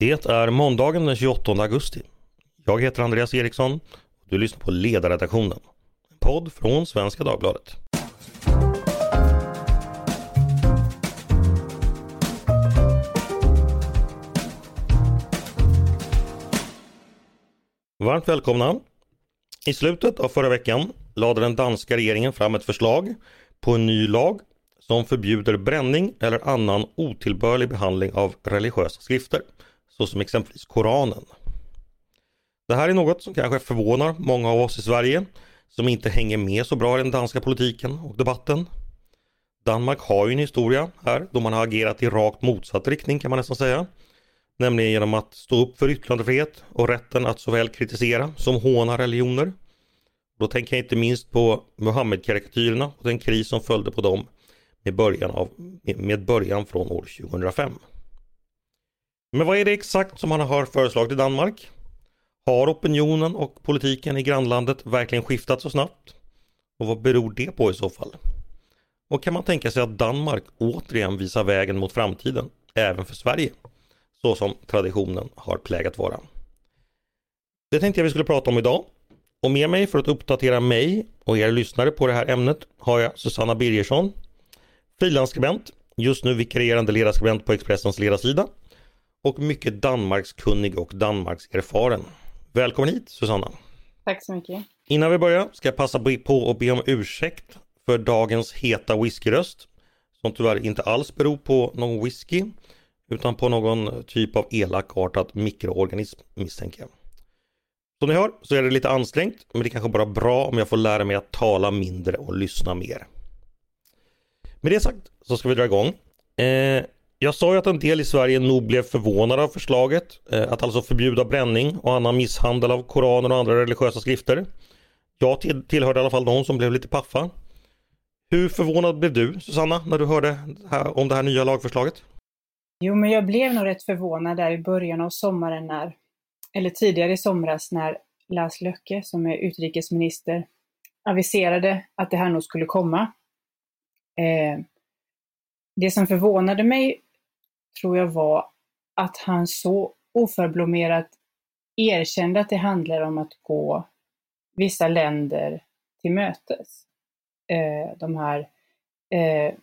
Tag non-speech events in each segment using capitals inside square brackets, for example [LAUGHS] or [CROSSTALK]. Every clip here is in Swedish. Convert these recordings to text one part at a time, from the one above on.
Det är måndagen den 28 augusti. Jag heter Andreas Eriksson och du lyssnar på Ledarredaktionen. En podd från Svenska Dagbladet. Varmt välkomna! I slutet av förra veckan lade den danska regeringen fram ett förslag på en ny lag som förbjuder bränning eller annan otillbörlig behandling av religiösa skrifter, såsom exempelvis Koranen. Det här är något som kanske förvånar många av oss i Sverige som inte hänger med så bra i den danska politiken och debatten. Danmark har ju en historia här då man har agerat i rakt motsatt riktning kan man nästan säga. Nämligen genom att stå upp för yttrandefrihet och rätten att såväl kritisera som håna religioner. Då tänker jag inte minst på Muhammed-karikatyrerna och den kris som följde på dem med början, av, med början från år 2005. Men vad är det exakt som man har föreslagit i Danmark? Har opinionen och politiken i grannlandet verkligen skiftat så snabbt? Och vad beror det på i så fall? Och kan man tänka sig att Danmark återigen visar vägen mot framtiden, även för Sverige? Så som traditionen har plägat vara. Det tänkte jag vi skulle prata om idag. Och med mig för att uppdatera mig och er lyssnare på det här ämnet har jag Susanna Birgersson, frilansskribent, just nu vikarierande ledarskribent på Expressens ledarsida och mycket Danmarkskunnig och Danmarkserfaren. Välkommen hit Susanna! Tack så mycket! Innan vi börjar ska jag passa på att be om ursäkt för dagens heta whiskyröst som tyvärr inte alls beror på någon whisky utan på någon typ av elakartad mikroorganism misstänker jag. Som ni hör så är det lite ansträngt men det kanske bara bra om jag får lära mig att tala mindre och lyssna mer. Med det sagt så ska vi dra igång. Eh, jag sa ju att en del i Sverige nog blev förvånade av förslaget eh, att alltså förbjuda bränning och annan misshandel av Koranen och andra religiösa skrifter. Jag till, tillhörde i alla fall de som blev lite paffa. Hur förvånad blev du Susanna när du hörde här, om det här nya lagförslaget? Jo, men jag blev nog rätt förvånad där i början av sommaren när, eller tidigare i somras när Lars Löcke som är utrikesminister aviserade att det här nog skulle komma. Eh, det som förvånade mig tror jag var att han så oförblommerat erkände att det handlar om att gå vissa länder till mötes. Eh, de här eh,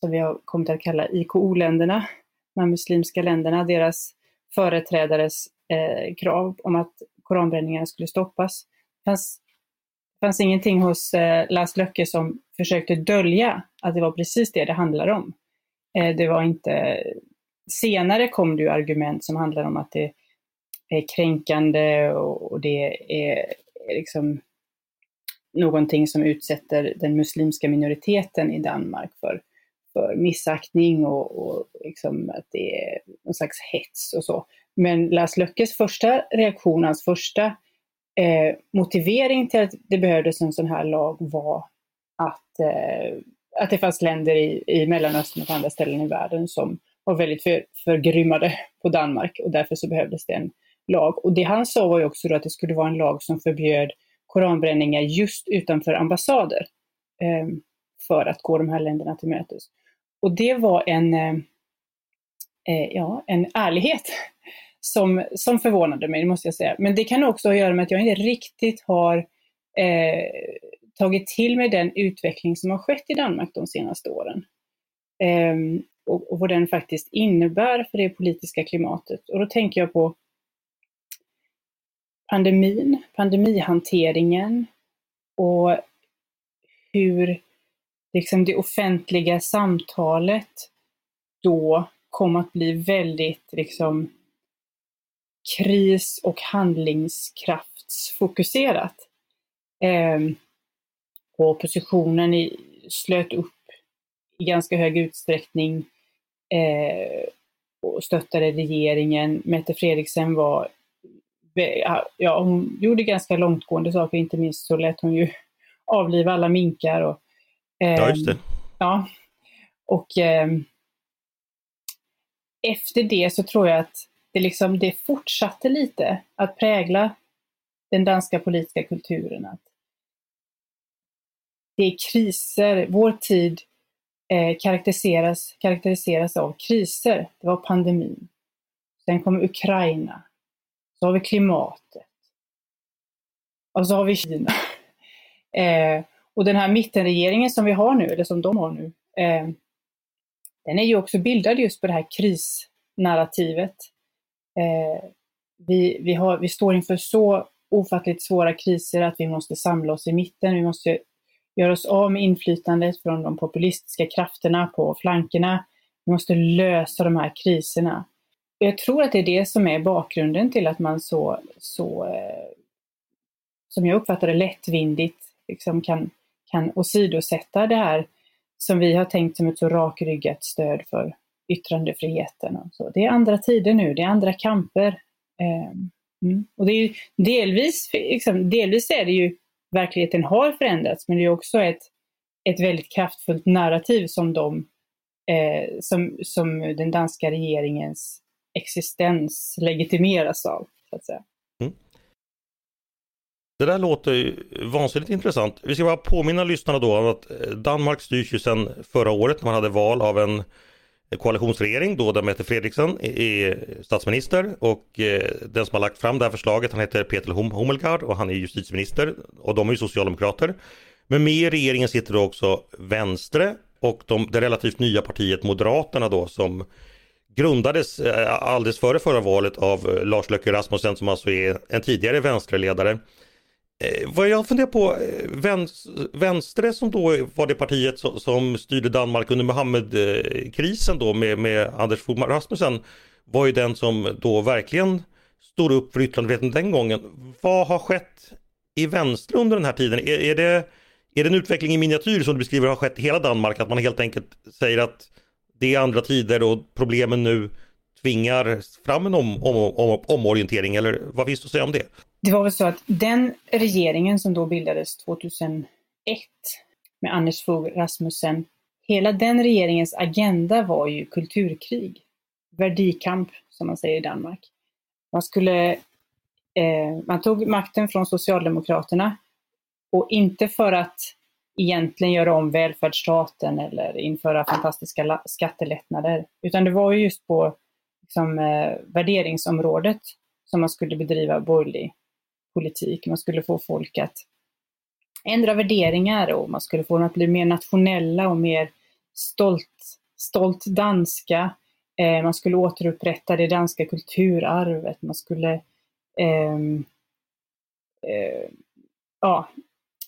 som vi har kommit att kalla IKO-länderna, de här muslimska länderna, deras företrädares eh, krav om att koranbränningarna skulle stoppas. Det fanns, fanns ingenting hos eh, Lars Löcke som försökte dölja att det var precis det det handlar om. Eh, det var inte... Senare kom det ju argument som handlar om att det är kränkande och, och det är liksom någonting som utsätter den muslimska minoriteten i Danmark för för missaktning och, och liksom att det är någon slags hets och så. Men Lars Löckes första reaktion, hans första eh, motivering till att det behövdes en sån här lag var att, eh, att det fanns länder i, i Mellanöstern och på andra ställen i världen som var väldigt för, förgrymmade på Danmark och därför så behövdes det en lag. Och det han sa var ju också att det skulle vara en lag som förbjöd koranbränningar just utanför ambassader eh, för att gå de här länderna till mötes. Och det var en, eh, eh ja, en ärlighet som, som förvånade mig, måste jag säga. Men det kan också ha att göra med att jag inte riktigt har eh, tagit till mig den utveckling som har skett i Danmark de senaste åren. Eh, och, och vad den faktiskt innebär för det politiska klimatet. Och då tänker jag på pandemin, pandemihanteringen och hur liksom det offentliga samtalet då kom att bli väldigt liksom kris och handlingskraftsfokuserat. Eh, och oppositionen i, slöt upp i ganska hög utsträckning eh, och stöttade regeringen. Mette Fredriksen var, ja hon gjorde ganska långtgående saker, inte minst så lät hon ju [LAUGHS] avliva alla minkar och Ja, just det. Ja. Och eh, efter det så tror jag att det, liksom, det fortsatte lite att prägla den danska politiska kulturen. Att det är kriser, vår tid eh, karaktäriseras, karaktäriseras av kriser. Det var pandemin Sen kom Ukraina. Så har vi klimatet. Och så har vi Kina. [LAUGHS] Eh, och den här mittenregeringen som vi har nu, eller som de har nu, eh, den är ju också bildad just på det här krisnarrativet. Eh, vi, vi, har, vi står inför så ofattligt svåra kriser att vi måste samla oss i mitten. Vi måste göra oss av med inflytandet från de populistiska krafterna på flankerna. Vi måste lösa de här kriserna. Jag tror att det är det som är bakgrunden till att man så, så eh, som jag uppfattar det, lättvindigt liksom kan, kan åsidosätta det här som vi har tänkt som ett så rakryggat stöd för yttrandefriheten. Och så. Det är andra tider nu, det är andra kamper. Ehm, mm. Och det är ju delvis, liksom, delvis är det ju verkligheten har förändrats, men det är också ett, ett väldigt kraftfullt narrativ som, de, eh, som, som den danska regeringens existens legitimeras av. Så att säga. Mm. Det där låter ju vansinnigt intressant. Vi ska bara påminna lyssnarna då om att eh, Danmark styrs ju sedan förra året när man hade val av en koalitionsregering då där Mette Fredriksen är statsminister och eh, den som har lagt fram det här förslaget han heter Peter Hummelgaard och han är justitieminister och de är ju socialdemokrater. Men med i regeringen sitter då också Vänstre och de, det relativt nya partiet Moderaterna då som grundades eh, alldeles före förra valet av eh, Lars Løkke Rasmussen som alltså är en tidigare vänsterledare. Eh, vad jag funderar på, eh, Venstre Vänstre som då var det partiet som, styrde Danmark under Mohammed-krisen då med, med Anders Fogh Rasmussen var ju den som då verkligen stod upp för yttrandefriheten den gången. Vad har skett i Vänstre under den här tiden? Är, är, det, är det en utveckling i miniatyr som du beskriver har skett i hela Danmark? Att man helt enkelt säger att det är andra tider och problemen nu tvingar fram en om, om, om, omorientering eller vad finns det att säga om det? Det var väl så att den regeringen som då bildades 2001 med Anders Fogh Rasmussen, hela den regeringens agenda var ju kulturkrig. Verdikamp, som man säger i Danmark. Man skulle eh, man tog makten från Socialdemokraterna och inte för att egentligen göra om välfärdsstaten eller införa fantastiska skattelättnader, utan det var ju just på liksom, eh, värderingsområdet som man skulle bedriva borgerlig politik. Man skulle få folk att ändra värderingar och man skulle få dem att bli mer nationella och mer stolt, stolt danska. Eh, man skulle återupprätta det danska kulturarvet. Man skulle eh, eh, ja,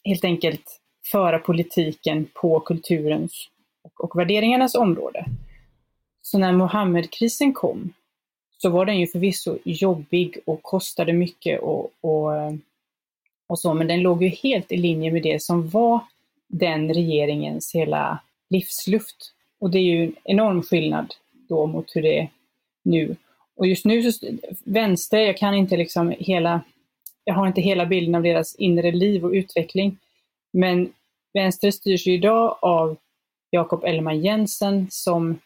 helt enkelt föra politiken på kulturens och, och värderingarnas område. Så när Mohammedkrisen kom så var den ju förvisso jobbig och kostade mycket och, och, eh, och så, men den låg ju helt i linje med det som var den regeringens hela livsluft. Och det är ju en enorm skillnad då mot hur det är nu. Och just nu så, vänster, jag kan inte liksom hela, jag har inte hela bilden av deras inre liv och utveckling. Men vänster styrs ju idag av Jakob Ellemann Jensen som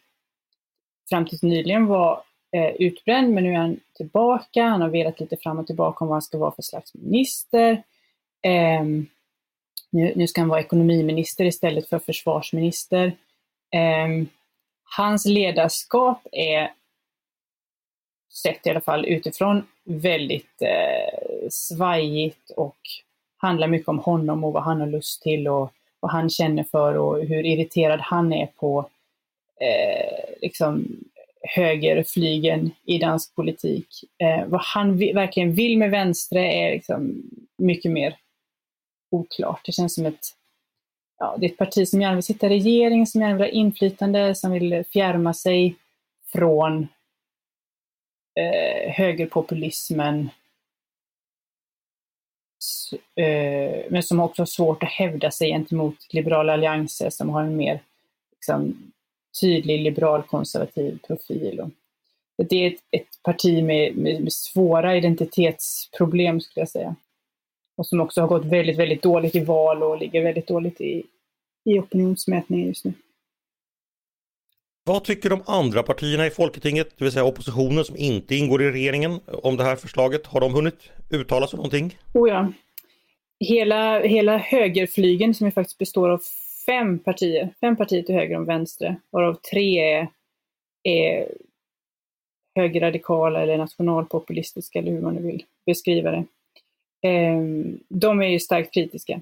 fram tills nyligen var eh, utbränd, men nu är han tillbaka. Han har velat lite fram och tillbaka om vad han ska vara för slags minister. Eh, nu, nu, ska han vara ekonomiminister istället för försvarsminister. Eh, hans ledarskap är, sett i alla fall utifrån, väldigt eh, svajigt och handlar mycket om honom och vad han har lust till och vad han känner för och hur irriterad han är på eh, liksom högerflygen i dansk politik. Eh, vad han verkligen vill med vänstre är liksom mycket mer oklart. Det känns som ett, ja, det är ett parti som gärna vill sitta i regering, som gärna vill ha inflytande, som vill fjärma sig från eh, högerpopulismen. S eh, men som också har svårt att hävda sig gentemot liberala allianser som har en mer liksom, tydlig liberal-konservativ profil. Och det är ett, ett parti med, med, med, svåra identitetsproblem skulle jag säga. Och som också har gått väldigt, väldigt dåligt i val och ligger väldigt dåligt i, i opinionsmätningar just nu. Vad tycker de andra partierna i Folketinget, det vill säga oppositionen som inte ingår i regeringen, om det här förslaget? Har de hunnit uttala sig någonting? Oh ja. Hela, hela högerflygen som ju faktiskt består av fem partier, fem partier till höger om vänster, varav tre är, är högerradikala eller nationalpopulistiska eller hur man nu vill beskriva det. Ehm, de är ju starkt kritiska.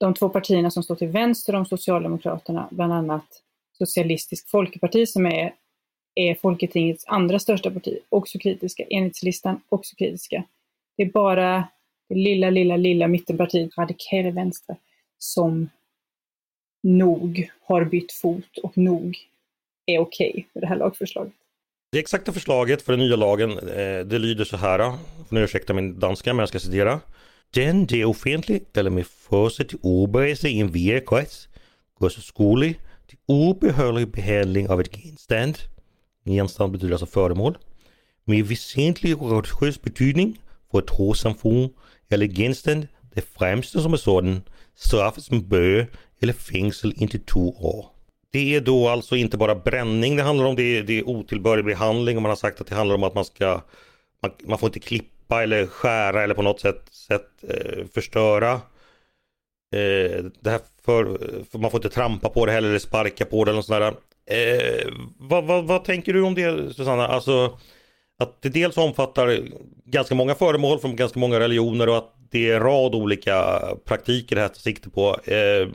De två partierna som står till vänster om Socialdemokraterna, bland annat Socialistisk Folkeparti som är, är Folketingets andra största parti, också kritiska. Enhetslistan, också kritiska. Det är bara det lilla, lilla, lilla mittenpartiet Radikale Venstre som nog har bytt fot och nog är okej okay med det här lagförslaget. Det exakta förslaget för den nya lagen, eh, det lyder så här, får ni ursäkta min danska men jag ska citera. Den det offentlig eller med förse till oberese i en virkrets går så skolig till obehörig behandling av ett genstand. Genstand betyder alltså föremål. Med väsentlig religiös betydning för ett trossamfund eller genstand det främsta som är sådan straffas med böter eller fängsel intill två år. Det är då alltså inte bara bränning det handlar om, det är, det är otillbörlig behandling och man har sagt att det handlar om att man ska man, man får inte klippa eller skära eller på något sätt, sätt eh, förstöra. Eh, det här för, för, man får inte trampa på det heller eller sparka på det eller något sånt där. Eh, vad, vad, vad, tänker du om det Susanna? Alltså att det dels omfattar ganska många föremål från ganska många religioner och att det är en rad olika praktiker det här tar sikte på. Eh,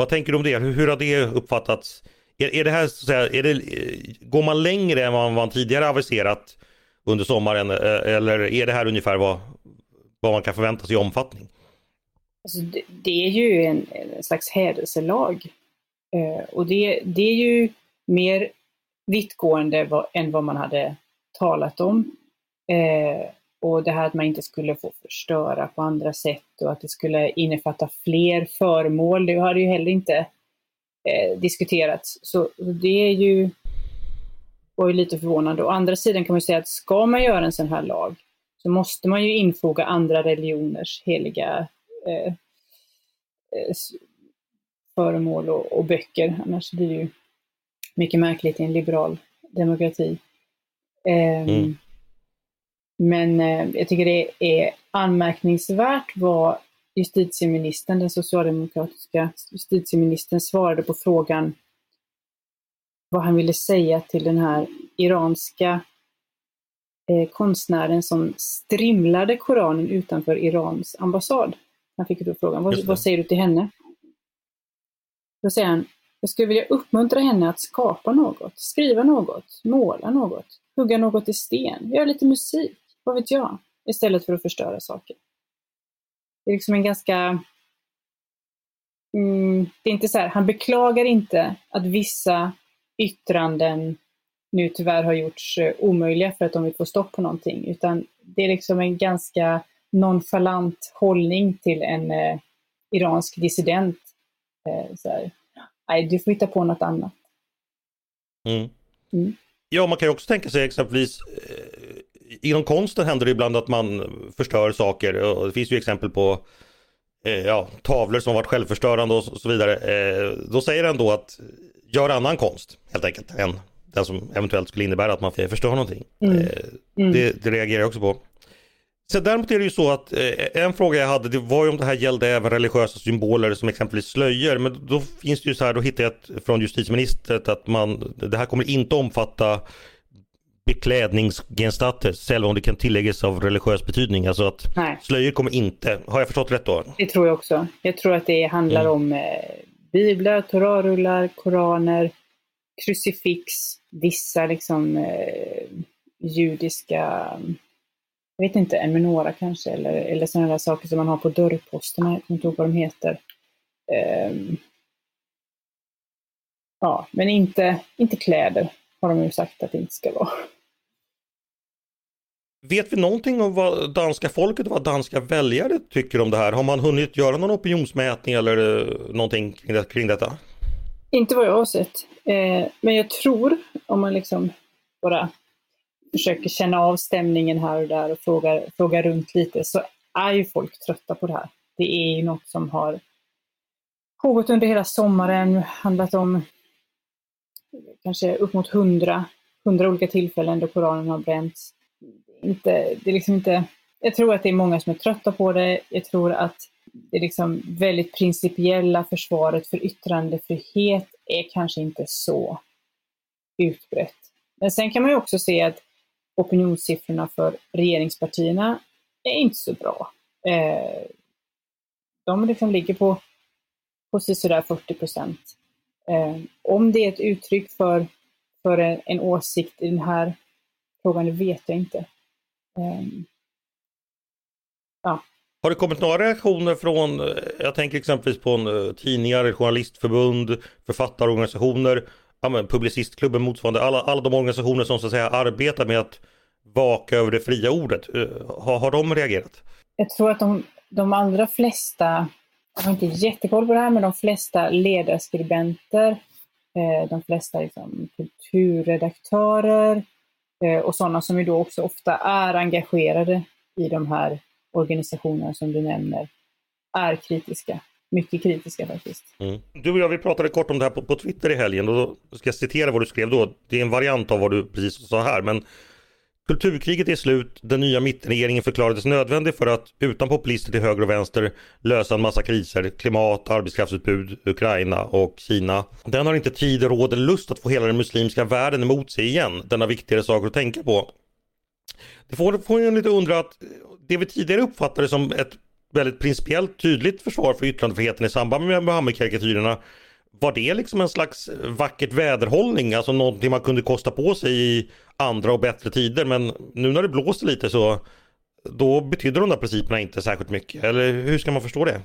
vad tänker du om det? Hur, hur har det uppfattats? Är, är det här så att säga, är det, eh, går man längre än vad man tidigare aviserat under sommaren eh, eller är det här ungefär vad, vad man kan förvänta sig i omfattning? Alltså det, det, är ju en, en slags hädelselag eh, och det, det är ju mer vittgående vad, än vad man hade talat om. Eh, och det här att man inte skulle få förstöra på andra sätt och att det skulle innefatta fler föremål, det har ju heller inte eh, diskuterats. Så, det är ju, var ju lite förvånande. Å andra sidan kan man säga att ska man göra en sån här lag så måste man ju infoga andra religioners heliga eh, eh föremål och, och, böcker. Annars blir det ju mycket märkligt i en liberal demokrati. Eh, mm. Men eh, jag tycker det är anmärkningsvärt vad justitieministern, den socialdemokratiska justitieministern svarade på frågan vad han ville säga till den här iranska eh, konstnären som strimlade Koranen utanför Irans ambassad. Han fick då frågan, vad, vad säger du till henne? Då säger han, jag skulle vilja uppmuntra henne att skapa något, skriva något, måla något, hugga något i sten, göra lite musik vad vet jag, istället för att förstöra saker. Det är liksom en ganska... Mm, det är inte så här, han beklagar inte att vissa yttranden nu tyvärr har gjorts eh, omöjliga för att de vill få stopp på någonting, utan det är liksom en ganska nonchalant hållning till en eh, iransk dissident. Eh, så här, Nej, du får hitta på något annat. Mm. Mm. Ja, man kan ju också tänka sig exempelvis eh, inom konsten händer det ibland att man förstör saker och det finns ju exempel på eh, ja, tavlor som varit självförstörande och så vidare. Eh, då säger den då att gör annan konst helt enkelt än den som eventuellt skulle innebära att man förstör någonting. Mm. Eh, mm. Det, det, reagerar jag också på. Så däremot är det ju så att eh, en fråga jag hade det var ju om det här gällde även religiösa symboler som exempelvis slöjor. Men då finns det ju så här, då hittade jag ett, från justitieministern att man, det här kommer inte omfatta beklädningsgenstater, även om det kan tilläggas av religiös betydning. Alltså att Nej. slöjor kommer inte, har jag förstått rätt då? Det tror jag också. Jag tror att det handlar mm. om eh, biblar, torarullar, koraner, krucifix, vissa liksom eh, judiska, jag vet inte, en menora kanske, eller, eller sådana där saker som man har på dörrposterna, jag kommer inte ihåg vad de heter. Eh, ja, men inte, inte kläder har de ju sagt att det inte ska vara. Vet vi någonting om vad danska folket och vad danska väljare tycker om det här? Har man hunnit göra någon opinionsmätning eller eh, någonting kring detta? Inte vad jag har sett. Eh, men jag tror, om man liksom bara försöker känna av stämningen här och där och frågar, frågar runt lite, så är ju folk trötta på det här. Det är ju något som har pågått under hela sommaren, handlat om kanske upp mot hundra, hundra olika tillfällen då Koranen har bränts inte, det är liksom inte, jag tror att det är många som är trötta på det. Jag tror att det liksom väldigt principiella försvaret för yttrandefrihet är kanske inte så utbrett. Men sen kan man ju också se att opinionssiffrorna för regeringspartierna är inte så bra. Eh, de liksom ligger på, precis sådär 40 procent. Eh, om det är ett uttryck för, för en, en åsikt i den här frågan, det vet jag inte. Eh, ja. Har det kommit några reaktioner från, eh, jag tänker exempelvis på en, uh, tidningar, journalistförbund, författarorganisationer, ja, Publicistklubben motsvarande, alla, alla de organisationer som så att säga arbetar med att vaka över det fria ordet. Uh, har, har de reagerat? Jag tror att de, de allra flesta, jag har inte jättekoll på det här, men de flesta ledarskribenter, eh, de flesta liksom, kulturredaktörer eh, Eh, och sådana som ju då också ofta är engagerade i de här organisationerna som du nämner, är kritiska. Mycket kritiska faktiskt. Mm. Du och jag vi pratade kort om det här på, på Twitter i helgen och då ska jag citera vad du skrev då. Det är en variant av vad du precis sa här men Kulturkriget är slut, den nya mittenregeringen förklarades nödvändig för att utan populister till höger och vänster lösa en massa kriser, klimat, arbetskraftsutbud, Ukraina och Kina. Den har inte tid, råd eller lust att få hela den muslimska världen emot sig igen, denna viktigare saker att tänka på. Det får, får en lite undra att det vi tidigare uppfattade som ett väldigt principiellt tydligt försvar för yttrandefriheten i samband med Muhammed-karikatyrerna var det liksom en slags eh, vackert väderhållning, alltså någonting man kunde kosta på sig i andra och bättre tider. Men nu när det blåser lite så då betyder de där principerna inte särskilt mycket. Eller hur ska man förstå det?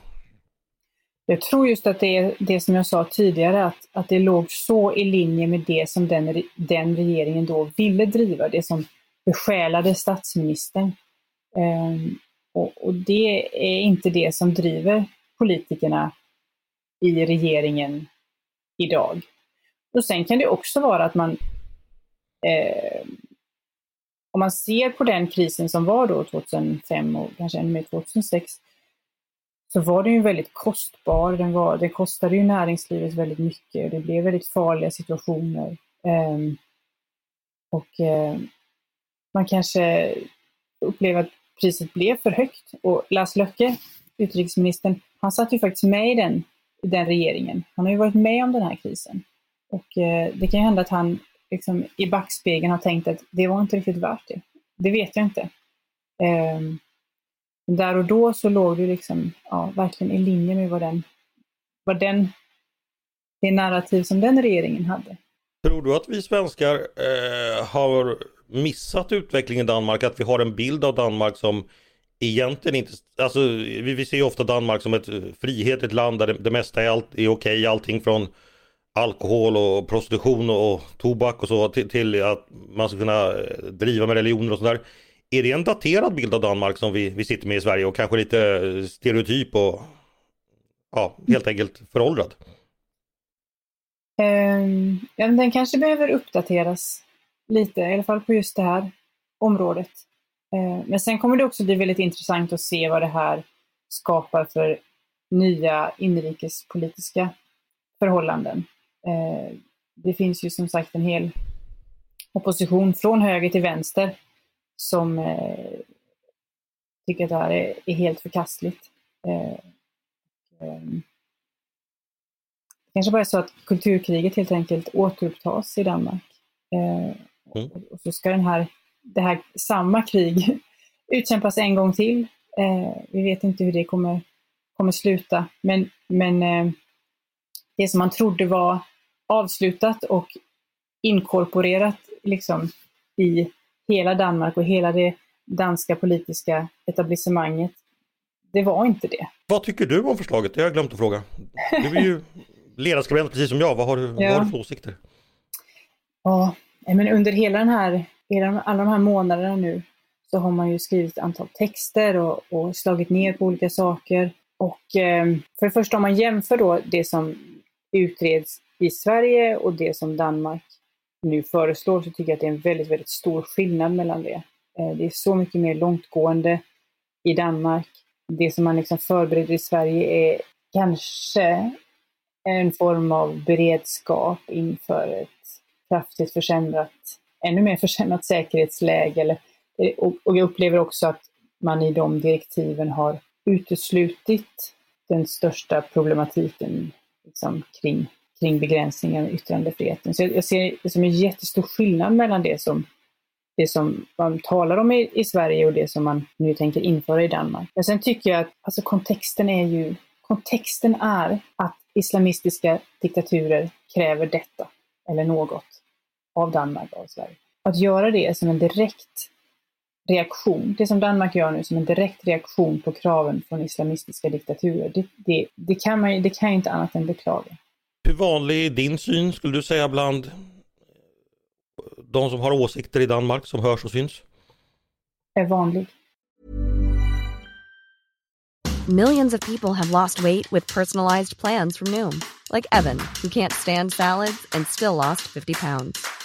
Jag tror just att det är det som jag sa tidigare, att, att det låg så i linje med det som den, den regeringen då ville driva, det som besjälade statsministern. Um, och, och, det är inte det som driver politikerna i regeringen idag. Och sen kan det också vara att man, eh, om man ser på den krisen som var då 2005 och kanske ännu mer 2006, så var den ju väldigt kostbar. Den, var, den kostade ju näringslivet väldigt mycket. och Det blev väldigt farliga situationer. Eh, och eh, man kanske upplever att priset blev för högt. Och Lars Löcke, utrikesministern, han satt ju faktiskt med i den den regeringen. Han har ju varit med om den här krisen. Och eh, det kan ju hända att han liksom, i backspegeln har tänkt att det var inte riktigt värt det. Det vet jag inte. Eh, där och då så låg det liksom, ja, verkligen i linje med vad den, vad den, det narrativ som den regeringen hade. Tror du att vi svenskar eh, har missat utvecklingen i Danmark? Att vi har en bild av Danmark som egentligen inte, alltså vi, vi ser ju ofta Danmark som ett frihetligt land där det, det mesta är, allt, är okej, allting från alkohol och prostitution och tobak och så till, till, att man ska kunna eh, driva med religioner och sådär. Är det en daterad bild av Danmark som vi, vi sitter med i Sverige och kanske lite eh, stereotyp och ja, helt enkelt föråldrad? Um, ja, den kanske behöver uppdateras lite, i alla fall på just det här området. Eh, men sen kommer det också bli väldigt intressant att se vad det här skapar för nya inrikespolitiska förhållanden. Eh, det finns ju som sagt en hel opposition från höger till vänster som eh, tycker att det här är, helt förkastligt. Det kanske bara är så att kulturkriget helt enkelt återupptas i Danmark. Mm. Och så ska den här det här samma krig utkämpas en gång till. Eh, vi vet inte hur det kommer, kommer sluta, men, men eh, det som man trodde var avslutat och inkorporerat liksom, i hela Danmark och hela det danska politiska etablissemanget, det var inte det. Vad tycker du om förslaget? Det har jag glömt att fråga. Du är ju [LAUGHS] ledarskribent precis som jag. Vad har du, ja. vad har du för åsikter? Ja, men under hela den här i alla de här månaderna nu så har man ju skrivit ett antal texter och, och slagit ner på olika saker. Och eh, för det första om man jämför då det som utreds i Sverige och det som Danmark nu föreslår så tycker jag att det är en väldigt, väldigt stor skillnad mellan det. Eh, det är så mycket mer långtgående i Danmark. Det som man liksom förbereder i Sverige är kanske en form av beredskap inför ett kraftigt försämrat ännu mer försämrat säkerhetsläge. Eller, eh, och, och jag upplever också att man i de direktiven har uteslutit den största problematiken liksom, kring, kring begränsningar av yttrandefriheten. Så jag, jag ser det som en jättestor skillnad mellan det som det som man talar om i, i, Sverige och det som man nu tänker införa i Danmark. Men sen tycker jag att alltså, kontexten är ju, kontexten är att islamistiska diktaturer kräver detta, eller något, av Danmark och av Sverige. Att göra det som en direkt reaktion, det som Danmark gör nu som en direkt reaktion på kraven från islamistiska diktaturer, det, det, det kan man det kan jag inte annat än beklaga. Hur vanlig är din syn, skulle du säga, bland de som har åsikter i Danmark som hörs och syns? Är vanlig. Millions of people have lost weight with personalized plans from Noom. Like Evan, who can't stand salads and still lost 50 pounds.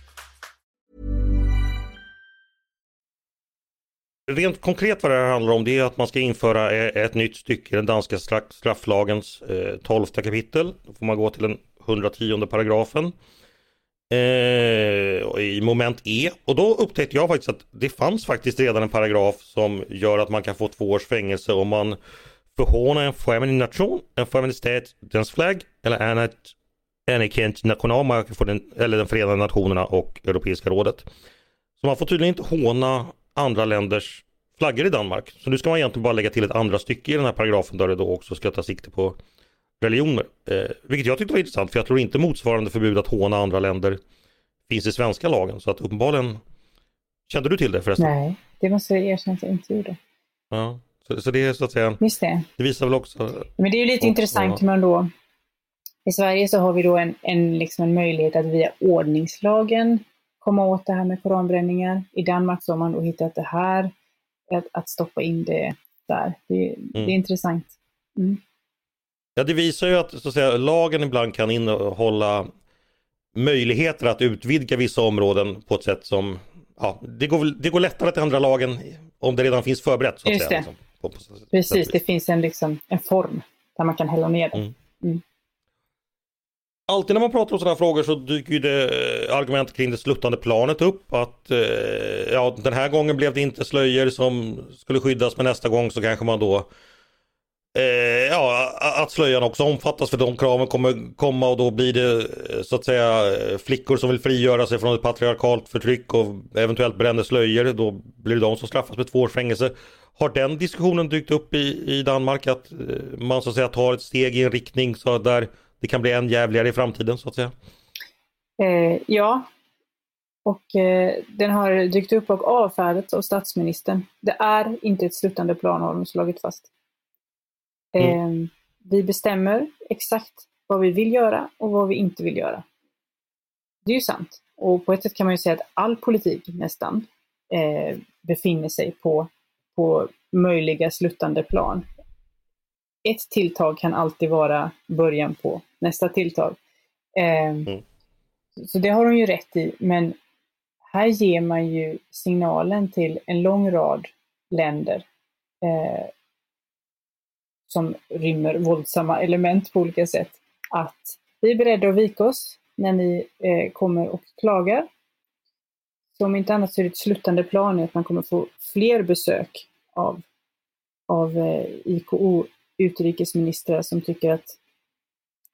Rent konkret vad det här handlar om det är att man ska införa eh, ett nytt stycke i den danska strafflagens eh, 12 kapitel. Då får man gå till den 110 paragrafen. Eh, i moment E. Och då upptäckte jag faktiskt att det fanns faktiskt redan en paragraf som gör att man kan få två års fängelse om man förhånar en främmande nation, en främmande stat, dens flagg eller annat anerkänt nationalmark för den, eller den Förenade Nationerna och Europeiska rådet. Så man får tydligen inte håna andra länders flaggor i Danmark. Så nu ska man egentligen bara lägga till ett andra stycke i den här paragrafen där det då också ska ta sikte på religioner. Eh, vilket jag tyckte var intressant för jag tror inte motsvarande förbud att håna andra länder finns i svenska lagen. Så att uppenbarligen Kände du till det förresten? Nej, det måste jag erkänna att jag inte gjorde. Ja, så, så det är så att säga. Just det. Det visar väl också. Men det är ju lite och, intressant hur man då i Sverige så har vi då en, en, liksom en möjlighet att via ordningslagen komma åt det här med koranbränningar. I Danmark så har man då hittat det här, att, att stoppa in det där. Det, mm. det är mm. intressant. Mm. Ja, det visar ju att, så att säga, lagen ibland kan innehålla möjligheter att utvidga vissa områden på ett sätt som ja, det, går, det går lättare att ändra lagen om det redan finns förberett. Så att Just säga, det. Liksom, på, på, Precis, det finns en, liksom, en form där man kan hälla ner det. Mm. Alltid när man pratar om sådana här frågor så dyker ju det eh, argument kring det sluttande planet upp. Att eh, ja, den här gången blev det inte slöjor som skulle skyddas men nästa gång så kanske man då Eh, ja, att slöjan också omfattas för de kraven kommer komma och då blir det eh, så att säga eh, flickor som vill frigöra sig från ett patriarkalt förtryck och eventuellt bränner slöjor. Då blir det de som straffas med två års fängelse. Har den diskussionen dykt upp i, i Danmark att man så att säga tar ett steg i en riktning så där det kan bli än jävligare i framtiden så att säga? Eh, ja, och eh, den har dykt upp och avfärdats av statsministern. Det är inte ett slutande plan har de slagit fast. Mm. Ehm, vi bestämmer exakt vad vi vill göra och vad vi inte vill göra. Det är ju sant. Och på ett sätt kan man ju säga att all politik nästan eh, befinner sig på, på möjliga sluttande plan. Ett tilltag kan alltid vara början på nästa tilltag. Eh, mm. Så det har de ju rätt i, men här ger man ju signalen till en lång rad länder eh, som rymmer våldsamma element på olika sätt. Att vi är beredda att vika oss när ni eh, kommer och klagar. Så om inte annat så är det ett slutande plan att man kommer få fler besök av, av eh, IKO utrikesministrar som tycker att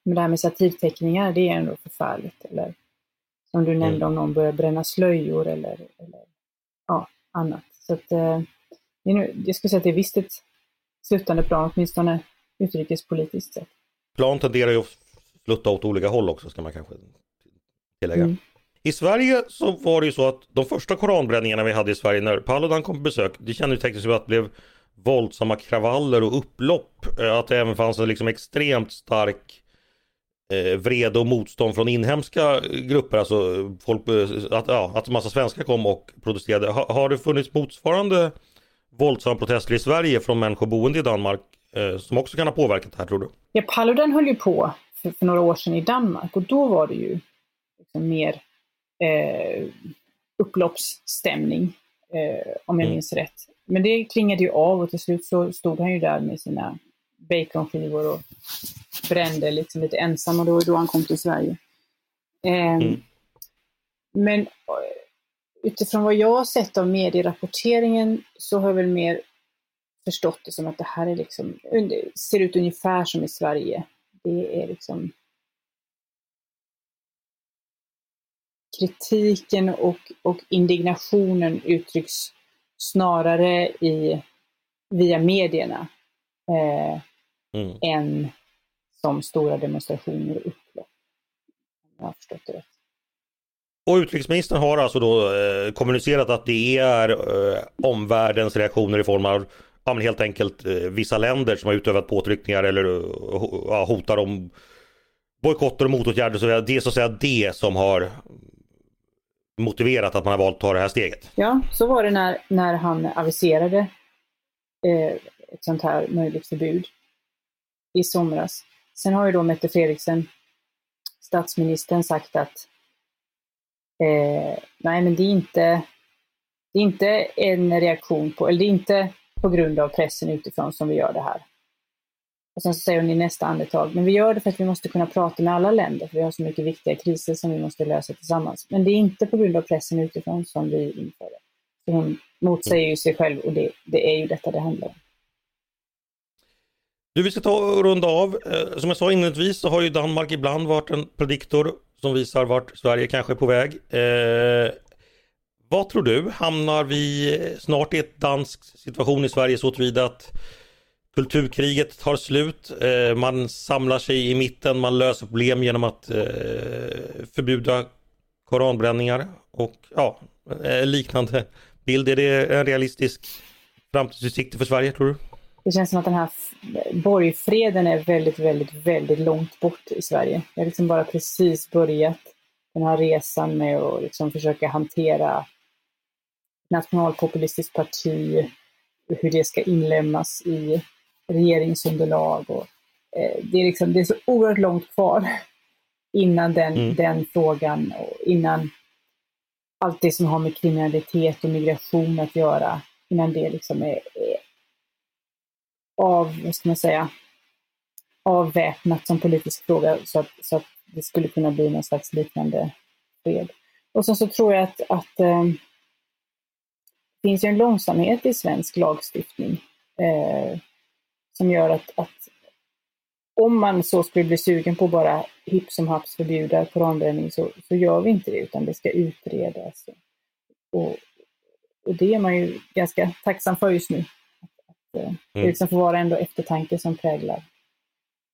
med det här med satirteckningar, det är ändå förfärligt. Eller som du nämnde mm. om någon börjar bränna slöjor eller, eller ja, annat. Så att, eh, jag skulle säga att det är visst ett slutande plan, åtminstone utrikespolitiskt sett. Plan tenderar ju att flutta åt olika håll också ska man kanske tillägga. Mm. I Sverige så var det ju så att de första koranbränningarna vi hade i Sverige när Paludan kom på besök, det kännetecknades ju att det blev våldsamma kravaller och upplopp. Eh, att det även fanns en liksom extremt stark eh, vrede och motstånd från inhemska grupper. Alltså folk, eh, att, ja, att massa svenskar kom och protesterade. Ha, har det funnits motsvarande våldsamma protester i Sverige från människor boende i Danmark eh, som också kan ha påverkat det här tror du? Ja, Paludan höll ju på för, för, några år sedan i Danmark och då var det ju liksom mer eh, upploppsstämning, eh, om jag mm. minns rätt. Men det klingade ju av och till slut så stod han ju där med sina baconskivor och brände liksom lite ensam och då, då han kom till Sverige. Eh, Mm. Men eh, utifrån vad jag har sett av medierapporteringen så har jag väl mer förstått det som att det här är liksom, ser ut ungefär som i Sverige. Det är liksom kritiken och, och indignationen uttrycks snarare i, via medierna eh, Mm. än som stora demonstrationer och upplopp. Om jag har förstått det rätt. Och utrikesministern har alltså då eh, kommunicerat att det är eh, omvärldens reaktioner i form av ja, men helt enkelt eh, vissa länder som har utövat påtryckningar eller ja, hotar om bojkotter och motåtgärder. Så det är så att säga det som har motiverat att man har valt att ta det här steget. Ja, så var det när, när han aviserade eh, ett sånt här möjligt förbud i somras. Sen har ju då Mette Fredriksen, statsministern, sagt att eh, nej men det är inte det är inte en reaktion på, eller det är inte på grund av pressen utifrån som vi gör det här. Och sen säger hon i nästa andetag, men vi gör det för att vi måste kunna prata med alla länder, för vi har så mycket viktiga kriser som vi måste lösa tillsammans. Men det är inte på grund av pressen utifrån som vi inför det. Så hon motsäger ju sig själv och det, det är ju detta det handlar om. Du, vi ska ta och runda av. Eh, som jag sa inledningsvis så har ju Danmark ibland varit en prediktor som visar vart Sverige kanske är på väg. Eh, vad tror du? Hamnar vi snart i ett dansk situation i Sverige så tillvida att kulturkriget tar slut, eh, man samlar sig i mitten, man löser problem genom att eh, förbjuda koranbränningar och ja, eh, liknande bild. Är det en realistisk framtidsutsikter för Sverige tror du? Det känns som att den här borgfreden är väldigt, väldigt, väldigt långt bort i Sverige. Jag har liksom bara precis börjat den här resan med att liksom försöka hantera nationalpopulistiskt parti, hur det ska inlemmas i regeringsunderlag. Och, eh, det, är liksom, det är så oerhört långt kvar innan den, Mm. den frågan, och innan allt det som har med kriminalitet och migration att göra, innan det liksom är, är av, vad ska man säga, avväpnat som politisk fråga så att, så att det skulle kunna bli någon slags liknande fred. Och sen så tror jag att, att eh, det finns ju en långsamhet i svensk lagstiftning eh, som gör att, att om man så skulle bli sugen på bara hipp som haps förbjuda koranbränning så, så gör vi inte det utan det ska utredas. Och, och det är man ju ganska tacksam för just nu. Att, eh, Det Mm. liksom får vara ändå eftertanke som präglar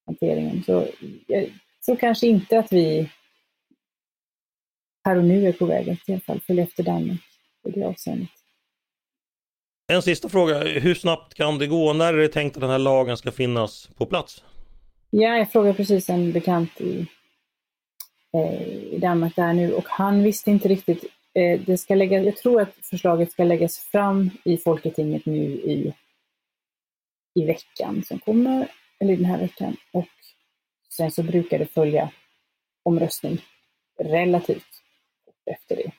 hanteringen. Så jag tror kanske inte att vi här och nu är på väg att i alla fall följa efter Danmark i det avseendet. En sista fråga, hur snabbt kan det gå? När är det tänkt att den här lagen ska finnas på plats? Ja, jag frågade precis en bekant i, eh, i Danmark där nu och han visste inte riktigt. Eh, det ska lägga, jag tror att förslaget ska läggas fram i Folketinget nu i, i veckan som kommer, eller den här veckan. Och sen så brukar det följa omröstning relativt efter det.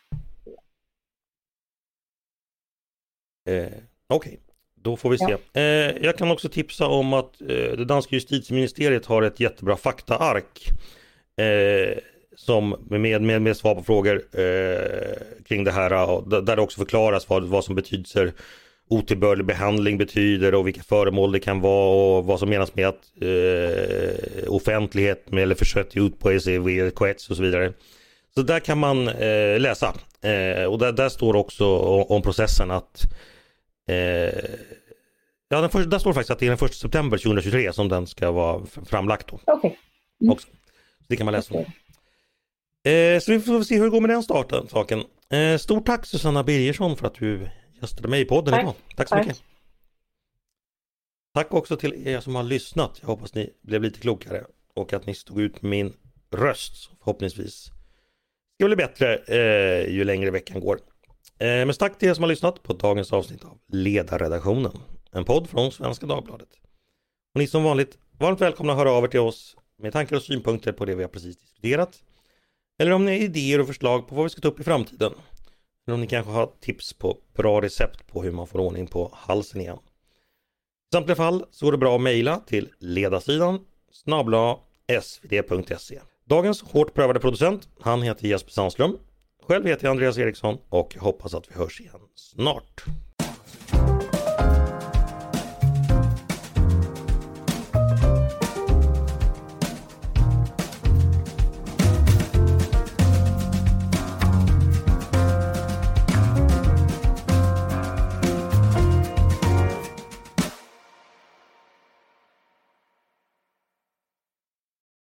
Eh, Okej, då får vi se. Ja. Eh, jag kan också tipsa om att eh, det danska justitieministeriet har ett jättebra faktaark. Eh, som med, med, med svar på frågor eh, kring det här. och Där det också förklaras vad, vad som betyder otillbörlig behandling betyder och vilka föremål det kan vara och vad som menas med att eh, offentlighet med, eller försök ut på ECV, och så vidare. Så där kan man eh, läsa. Eh, och där, där står också om, om processen att Ja, den första, där står det faktiskt att det är den 1 september 2023 som den ska vara framlagt då Okej, också. Så det kan man läsa om. Okej. Eh, så vi får se hur det går med den starten, saken. Eh, stort tack Susanna Birgersson för att du gästade mig i podden Tack. idag. Tack så Tack. mycket. Tack också till er som har lyssnat. Jag hoppas ni blev lite klokare och att ni stod ut med min röst. Förhoppningsvis ska bli bättre eh, ju längre veckan går. Eh, men tack till er som har lyssnat på dagens avsnitt av Ledarredaktionen. En podd från Svenska Dagbladet. Och ni som vanligt, varmt välkomna att höra av er till oss med tankar och synpunkter på det vi har precis diskuterat. Eller om ni har idéer och förslag på vad vi ska ta upp i framtiden. Eller om ni kanske har tips på bra recept på hur man får ordning på halsen igen. I samtliga fall så går det bra att mejla till ledarsidan snabla svd.se. Dagens hårt prövade producent, han heter Jesper Sandström. Själv heter jag Andreas Eriksson och jag hoppas att vi hörs igen snart.